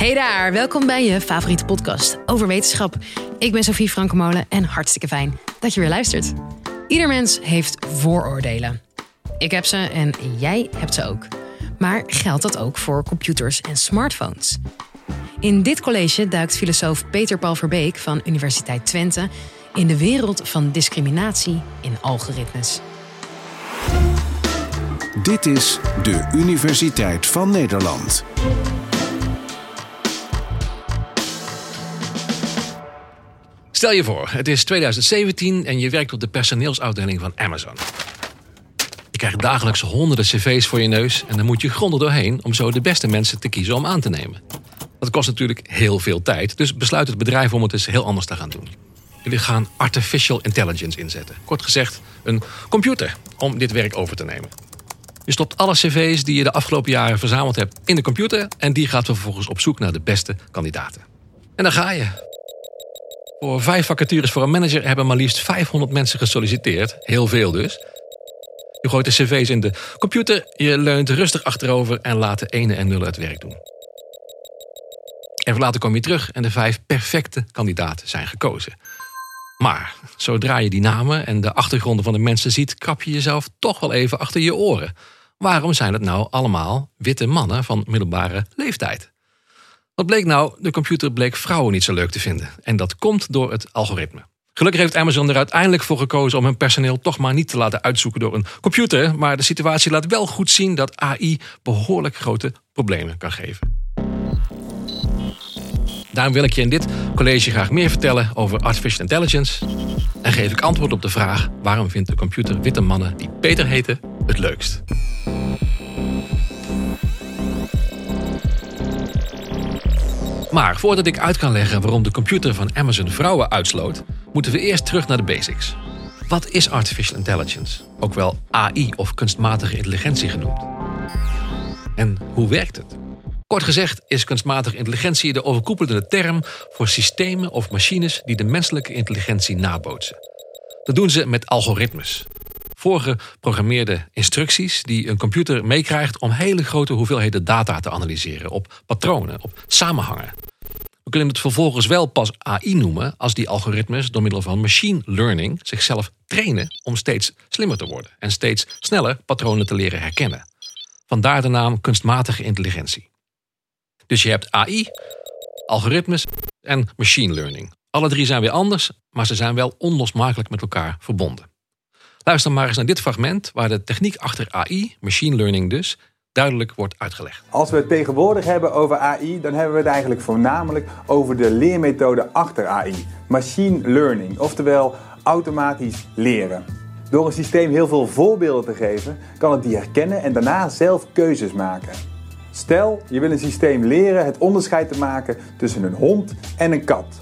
Hey daar, welkom bij je favoriete podcast over wetenschap. Ik ben Sophie Frankemolen en hartstikke fijn dat je weer luistert. Ieder mens heeft vooroordelen. Ik heb ze en jij hebt ze ook. Maar geldt dat ook voor computers en smartphones? In dit college duikt filosoof Peter Paul Verbeek van Universiteit Twente in de wereld van discriminatie in algoritmes. Dit is de Universiteit van Nederland. Stel je voor, het is 2017 en je werkt op de personeelsafdeling van Amazon. Je krijgt dagelijks honderden cv's voor je neus en dan moet je grondig doorheen om zo de beste mensen te kiezen om aan te nemen. Dat kost natuurlijk heel veel tijd, dus besluit het bedrijf om het eens heel anders te gaan doen. Jullie gaan artificial intelligence inzetten. Kort gezegd, een computer om dit werk over te nemen. Je stopt alle cv's die je de afgelopen jaren verzameld hebt in de computer en die gaat vervolgens op zoek naar de beste kandidaten. En dan ga je. Voor vijf vacatures voor een manager hebben maar liefst 500 mensen gesolliciteerd. Heel veel dus. Je gooit de cv's in de computer, je leunt rustig achterover en laat de ene en nullen het werk doen. Even later kom je terug en de vijf perfecte kandidaten zijn gekozen. Maar zodra je die namen en de achtergronden van de mensen ziet, krap je jezelf toch wel even achter je oren. Waarom zijn het nou allemaal witte mannen van middelbare leeftijd? Wat bleek nou? De computer bleek vrouwen niet zo leuk te vinden. En dat komt door het algoritme. Gelukkig heeft Amazon er uiteindelijk voor gekozen om hun personeel toch maar niet te laten uitzoeken door een computer. Maar de situatie laat wel goed zien dat AI behoorlijk grote problemen kan geven. Daarom wil ik je in dit college graag meer vertellen over artificial intelligence. En geef ik antwoord op de vraag waarom vindt de computer witte mannen die Peter heten het leukst. Maar voordat ik uit kan leggen waarom de computer van Amazon vrouwen uitsloot, moeten we eerst terug naar de basics. Wat is artificial intelligence? Ook wel AI of kunstmatige intelligentie genoemd. En hoe werkt het? Kort gezegd is kunstmatige intelligentie de overkoepelende term voor systemen of machines die de menselijke intelligentie nabootsen. Dat doen ze met algoritmes. Voorgeprogrammeerde instructies die een computer meekrijgt om hele grote hoeveelheden data te analyseren op patronen, op samenhangen. We kunnen het vervolgens wel pas AI noemen als die algoritmes door middel van machine learning zichzelf trainen om steeds slimmer te worden en steeds sneller patronen te leren herkennen. Vandaar de naam kunstmatige intelligentie. Dus je hebt AI, algoritmes en machine learning. Alle drie zijn weer anders, maar ze zijn wel onlosmakelijk met elkaar verbonden. Luister maar eens naar dit fragment waar de techniek achter AI, machine learning dus, duidelijk wordt uitgelegd. Als we het tegenwoordig hebben over AI, dan hebben we het eigenlijk voornamelijk over de leermethode achter AI. Machine learning, oftewel automatisch leren. Door een systeem heel veel voorbeelden te geven, kan het die herkennen en daarna zelf keuzes maken. Stel, je wil een systeem leren het onderscheid te maken tussen een hond en een kat.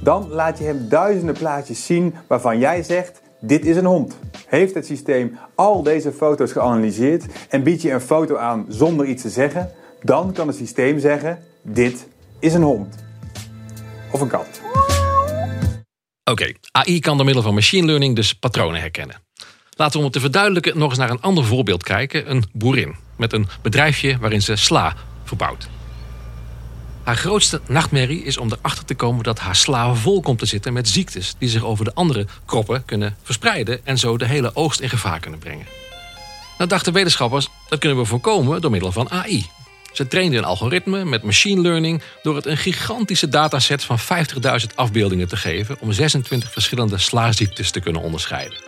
Dan laat je hem duizenden plaatjes zien waarvan jij zegt: dit is een hond. Heeft het systeem al deze foto's geanalyseerd en biedt je een foto aan zonder iets te zeggen, dan kan het systeem zeggen: dit is een hond. Of een kat. Oké, AI kan door middel van machine learning dus patronen herkennen. Laten we om het te verduidelijken nog eens naar een ander voorbeeld kijken: een boerin met een bedrijfje waarin ze sla verbouwt. Haar grootste nachtmerrie is om erachter te komen dat haar sla vol komt te zitten met ziektes die zich over de andere kroppen kunnen verspreiden en zo de hele oogst in gevaar kunnen brengen. Nou dachten wetenschappers, dat kunnen we voorkomen door middel van AI. Ze trainden een algoritme met machine learning door het een gigantische dataset van 50.000 afbeeldingen te geven om 26 verschillende slaziektes te kunnen onderscheiden.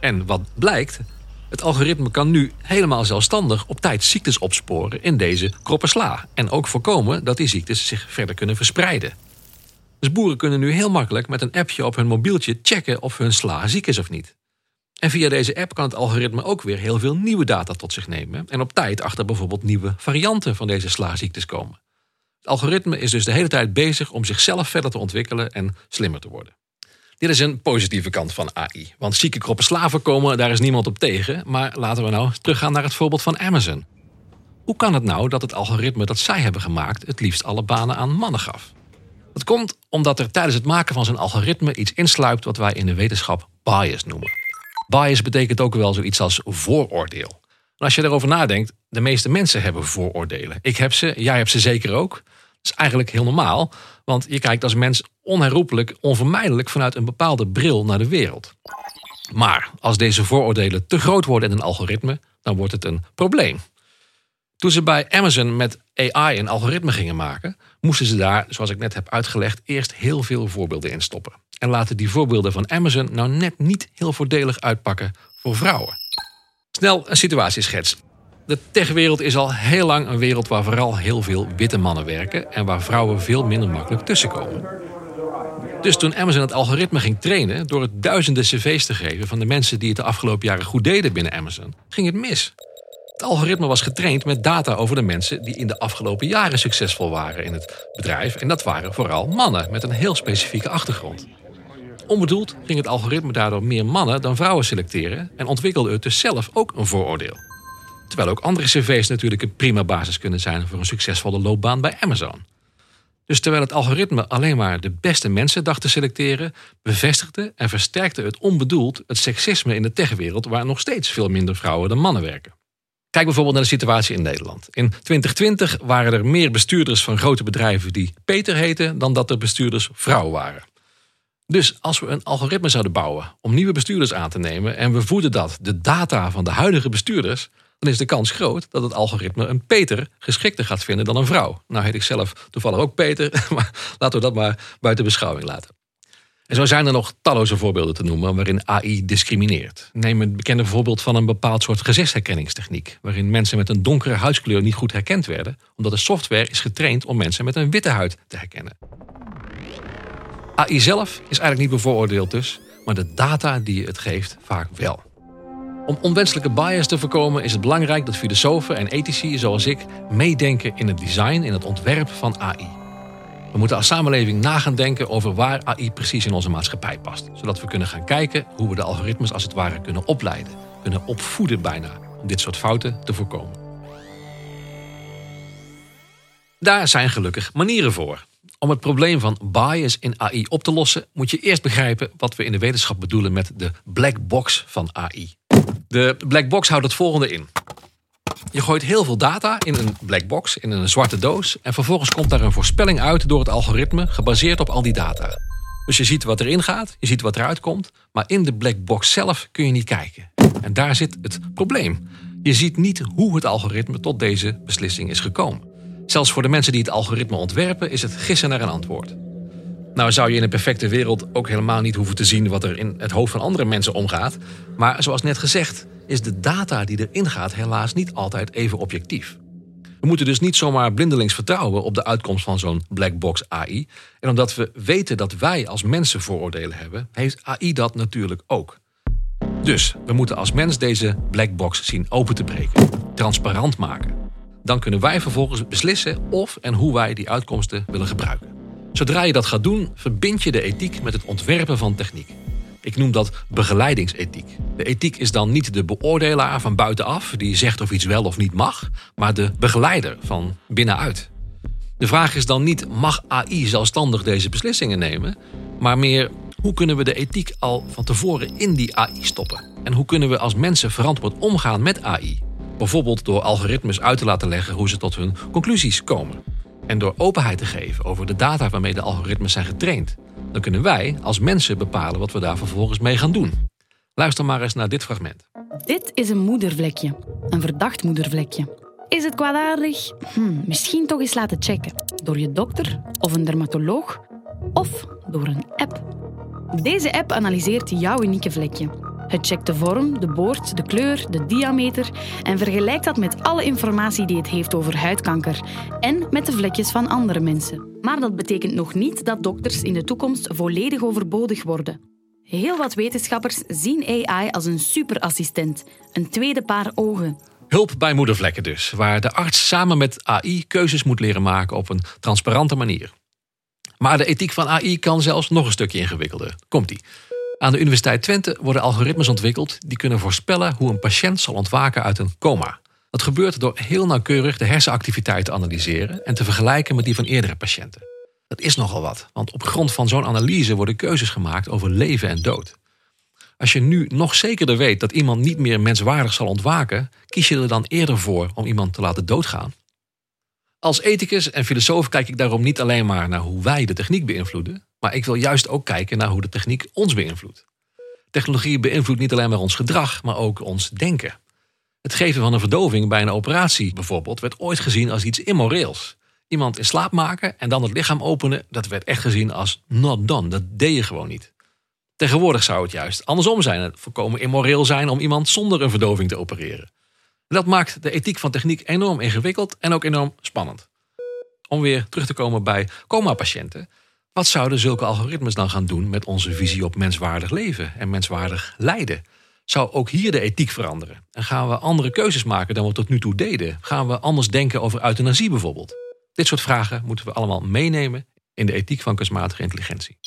En wat blijkt? Het algoritme kan nu helemaal zelfstandig op tijd ziektes opsporen in deze kroppen sla. En ook voorkomen dat die ziektes zich verder kunnen verspreiden. Dus boeren kunnen nu heel makkelijk met een appje op hun mobieltje checken of hun sla ziek is of niet. En via deze app kan het algoritme ook weer heel veel nieuwe data tot zich nemen en op tijd achter bijvoorbeeld nieuwe varianten van deze slaziektes komen. Het algoritme is dus de hele tijd bezig om zichzelf verder te ontwikkelen en slimmer te worden. Dit is een positieve kant van AI. Want zieke kroppen slaven komen, daar is niemand op tegen. Maar laten we nou teruggaan naar het voorbeeld van Amazon. Hoe kan het nou dat het algoritme dat zij hebben gemaakt het liefst alle banen aan mannen gaf? Dat komt omdat er tijdens het maken van zijn algoritme iets insluipt wat wij in de wetenschap bias noemen. Bias betekent ook wel zoiets als vooroordeel. als je erover nadenkt, de meeste mensen hebben vooroordelen. Ik heb ze, jij hebt ze zeker ook. Dat is eigenlijk heel normaal, want je kijkt als mens onherroepelijk, onvermijdelijk vanuit een bepaalde bril naar de wereld. Maar als deze vooroordelen te groot worden in een algoritme, dan wordt het een probleem. Toen ze bij Amazon met AI een algoritme gingen maken, moesten ze daar, zoals ik net heb uitgelegd, eerst heel veel voorbeelden in stoppen. En laten die voorbeelden van Amazon nou net niet heel voordelig uitpakken voor vrouwen. Snel een situatieschets. De techwereld is al heel lang een wereld waar vooral heel veel witte mannen werken en waar vrouwen veel minder makkelijk tussenkomen. Dus toen Amazon het algoritme ging trainen door het duizenden cv's te geven van de mensen die het de afgelopen jaren goed deden binnen Amazon, ging het mis. Het algoritme was getraind met data over de mensen die in de afgelopen jaren succesvol waren in het bedrijf. En dat waren vooral mannen met een heel specifieke achtergrond. Onbedoeld ging het algoritme daardoor meer mannen dan vrouwen selecteren en ontwikkelde het dus zelf ook een vooroordeel. Terwijl ook andere cv's natuurlijk een prima basis kunnen zijn voor een succesvolle loopbaan bij Amazon. Dus terwijl het algoritme alleen maar de beste mensen dacht te selecteren, bevestigde en versterkte het onbedoeld het seksisme in de techwereld waar nog steeds veel minder vrouwen dan mannen werken. Kijk bijvoorbeeld naar de situatie in Nederland. In 2020 waren er meer bestuurders van grote bedrijven die Peter heten dan dat er bestuurders vrouw waren. Dus als we een algoritme zouden bouwen om nieuwe bestuurders aan te nemen en we voeden dat de data van de huidige bestuurders, dan is de kans groot dat het algoritme een Peter geschikter gaat vinden dan een vrouw. Nou heet ik zelf toevallig ook Peter, maar laten we dat maar buiten beschouwing laten. En zo zijn er nog talloze voorbeelden te noemen waarin AI discrimineert. Neem het bekende voorbeeld van een bepaald soort gezichtsherkenningstechniek, waarin mensen met een donkere huidskleur niet goed herkend werden, omdat de software is getraind om mensen met een witte huid te herkennen. AI zelf is eigenlijk niet bevooroordeeld dus, maar de data die je het geeft vaak wel. Om onwenselijke bias te voorkomen is het belangrijk dat filosofen en ethici zoals ik meedenken in het design, in het ontwerp van AI. We moeten als samenleving na gaan denken over waar AI precies in onze maatschappij past. Zodat we kunnen gaan kijken hoe we de algoritmes als het ware kunnen opleiden. Kunnen opvoeden bijna, om dit soort fouten te voorkomen. Daar zijn gelukkig manieren voor. Om het probleem van bias in AI op te lossen, moet je eerst begrijpen wat we in de wetenschap bedoelen met de black box van AI. De black box houdt het volgende in. Je gooit heel veel data in een black box, in een zwarte doos. En vervolgens komt daar een voorspelling uit door het algoritme, gebaseerd op al die data. Dus je ziet wat erin gaat, je ziet wat eruit komt. Maar in de black box zelf kun je niet kijken. En daar zit het probleem. Je ziet niet hoe het algoritme tot deze beslissing is gekomen. Zelfs voor de mensen die het algoritme ontwerpen is het gissen naar een antwoord. Nou zou je in een perfecte wereld ook helemaal niet hoeven te zien wat er in het hoofd van andere mensen omgaat. Maar zoals net gezegd, is de data die erin gaat helaas niet altijd even objectief. We moeten dus niet zomaar blindelings vertrouwen op de uitkomst van zo'n black box AI. En omdat we weten dat wij als mensen vooroordelen hebben, heeft AI dat natuurlijk ook. Dus we moeten als mens deze black box zien open te breken, transparant maken. Dan kunnen wij vervolgens beslissen of en hoe wij die uitkomsten willen gebruiken. Zodra je dat gaat doen, verbind je de ethiek met het ontwerpen van techniek. Ik noem dat begeleidingsethiek. De ethiek is dan niet de beoordelaar van buitenaf die zegt of iets wel of niet mag, maar de begeleider van binnenuit. De vraag is dan niet mag AI zelfstandig deze beslissingen nemen, maar meer hoe kunnen we de ethiek al van tevoren in die AI stoppen? En hoe kunnen we als mensen verantwoord omgaan met AI? Bijvoorbeeld door algoritmes uit te laten leggen hoe ze tot hun conclusies komen. En door openheid te geven over de data waarmee de algoritmes zijn getraind, dan kunnen wij als mensen bepalen wat we daar vervolgens mee gaan doen. Luister maar eens naar dit fragment. Dit is een moedervlekje, een verdacht moedervlekje. Is het kwaadaardig? Hm, misschien toch eens laten checken. Door je dokter of een dermatoloog of door een app. Deze app analyseert jouw unieke vlekje het checkt de vorm, de boord, de kleur, de diameter en vergelijkt dat met alle informatie die het heeft over huidkanker en met de vlekjes van andere mensen. Maar dat betekent nog niet dat dokters in de toekomst volledig overbodig worden. Heel wat wetenschappers zien AI als een superassistent, een tweede paar ogen. Hulp bij moedervlekken dus, waar de arts samen met AI keuzes moet leren maken op een transparante manier. Maar de ethiek van AI kan zelfs nog een stukje ingewikkelder. Komt-ie. Aan de Universiteit Twente worden algoritmes ontwikkeld die kunnen voorspellen hoe een patiënt zal ontwaken uit een coma. Dat gebeurt door heel nauwkeurig de hersenactiviteit te analyseren en te vergelijken met die van eerdere patiënten. Dat is nogal wat, want op grond van zo'n analyse worden keuzes gemaakt over leven en dood. Als je nu nog zekerder weet dat iemand niet meer menswaardig zal ontwaken, kies je er dan eerder voor om iemand te laten doodgaan? Als ethicus en filosoof kijk ik daarom niet alleen maar naar hoe wij de techniek beïnvloeden, maar ik wil juist ook kijken naar hoe de techniek ons beïnvloedt. Technologie beïnvloedt niet alleen maar ons gedrag, maar ook ons denken. Het geven van een verdoving bij een operatie bijvoorbeeld werd ooit gezien als iets immoreels. Iemand in slaap maken en dan het lichaam openen, dat werd echt gezien als not done. Dat deed je gewoon niet. Tegenwoordig zou het juist andersom zijn. Het voorkomen immoreel zijn om iemand zonder een verdoving te opereren. Dat maakt de ethiek van techniek enorm ingewikkeld en ook enorm spannend. Om weer terug te komen bij coma-patiënten. Wat zouden zulke algoritmes dan gaan doen met onze visie op menswaardig leven en menswaardig lijden? Zou ook hier de ethiek veranderen? En gaan we andere keuzes maken dan we tot nu toe deden? Gaan we anders denken over euthanasie bijvoorbeeld? Dit soort vragen moeten we allemaal meenemen in de ethiek van kunstmatige intelligentie.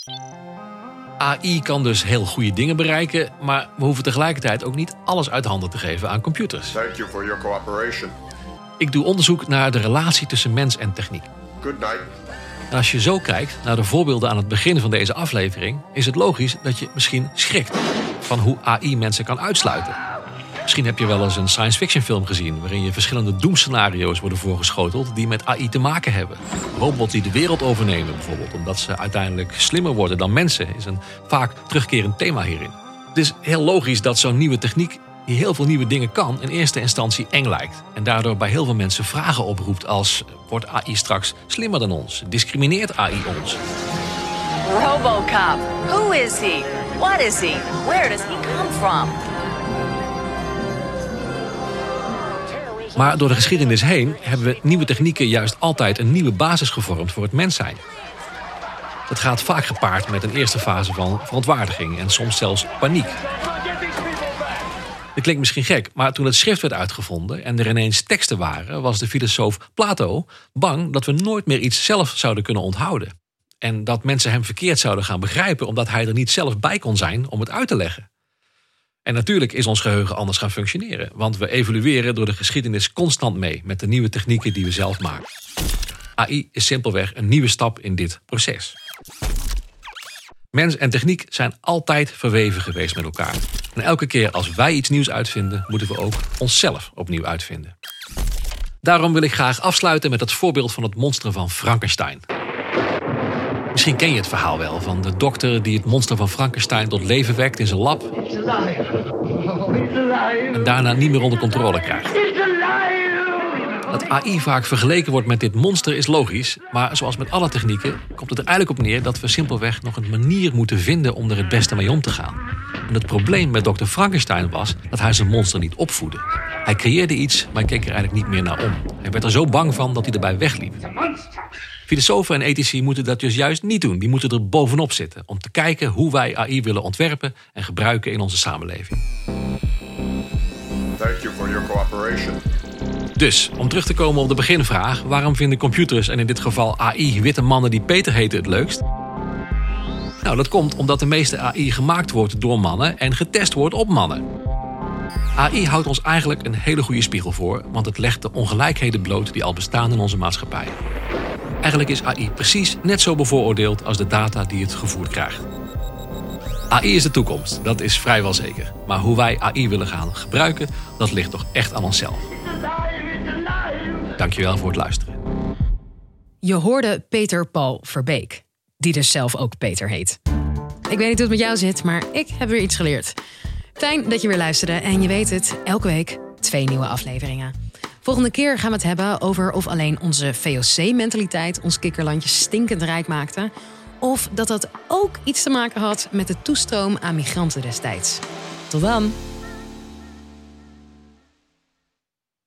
AI kan dus heel goede dingen bereiken, maar we hoeven tegelijkertijd ook niet alles uit handen te geven aan computers. Thank you for your cooperation. Ik doe onderzoek naar de relatie tussen mens en techniek. Good night. Als je zo kijkt naar de voorbeelden aan het begin van deze aflevering, is het logisch dat je misschien schrikt van hoe AI mensen kan uitsluiten. Misschien heb je wel eens een science fiction film gezien waarin je verschillende doemscenario's worden voorgeschoteld die met AI te maken hebben. Robots die de wereld overnemen bijvoorbeeld, omdat ze uiteindelijk slimmer worden dan mensen, is een vaak terugkerend thema hierin. Het is heel logisch dat zo'n nieuwe techniek die heel veel nieuwe dingen kan, in eerste instantie eng lijkt. En daardoor bij heel veel mensen vragen oproept als wordt AI straks slimmer dan ons? Discrimineert AI ons? Robocop. Who is he? What is he? Where does he come from? Maar door de geschiedenis heen hebben we nieuwe technieken juist altijd een nieuwe basis gevormd voor het mens zijn. Dat gaat vaak gepaard met een eerste fase van verontwaardiging en soms zelfs paniek. Dat klinkt misschien gek, maar toen het schrift werd uitgevonden en er ineens teksten waren, was de filosoof Plato bang dat we nooit meer iets zelf zouden kunnen onthouden. En dat mensen hem verkeerd zouden gaan begrijpen omdat hij er niet zelf bij kon zijn om het uit te leggen. En natuurlijk is ons geheugen anders gaan functioneren, want we evolueren door de geschiedenis constant mee met de nieuwe technieken die we zelf maken. AI is simpelweg een nieuwe stap in dit proces. Mens en techniek zijn altijd verweven geweest met elkaar. En elke keer als wij iets nieuws uitvinden, moeten we ook onszelf opnieuw uitvinden. Daarom wil ik graag afsluiten met het voorbeeld van het monster van Frankenstein. Misschien ken je het verhaal wel van de dokter die het monster van Frankenstein tot leven wekt in zijn lab. En daarna niet meer onder controle krijgt. Dat AI vaak vergeleken wordt met dit monster is logisch, maar zoals met alle technieken komt het er eigenlijk op neer dat we simpelweg nog een manier moeten vinden om er het beste mee om te gaan. En het probleem met dokter Frankenstein was dat hij zijn monster niet opvoedde. Hij creëerde iets, maar keek er eigenlijk niet meer naar om. Hij werd er zo bang van dat hij erbij wegliep. Filosofen en ethici moeten dat dus juist niet doen. Die moeten er bovenop zitten om te kijken hoe wij AI willen ontwerpen en gebruiken in onze samenleving. Thank you for your cooperation. Dus, om terug te komen op de beginvraag, waarom vinden computers en in dit geval AI witte mannen die Peter heten het leukst? Nou, dat komt omdat de meeste AI gemaakt wordt door mannen en getest wordt op mannen. AI houdt ons eigenlijk een hele goede spiegel voor, want het legt de ongelijkheden bloot die al bestaan in onze maatschappij. Eigenlijk is AI precies net zo bevooroordeeld als de data die het gevoerd krijgt. AI is de toekomst, dat is vrijwel zeker. Maar hoe wij AI willen gaan gebruiken, dat ligt toch echt aan onszelf. Dankjewel voor het luisteren. Je hoorde Peter Paul Verbeek, die dus zelf ook Peter heet. Ik weet niet hoe het met jou zit, maar ik heb weer iets geleerd. Fijn dat je weer luisterde en je weet het, elke week twee nieuwe afleveringen. Volgende keer gaan we het hebben over of alleen onze VOC-mentaliteit ons kikkerlandje stinkend rijk maakte, of dat dat ook iets te maken had met de toestroom aan migranten destijds. Tot dan!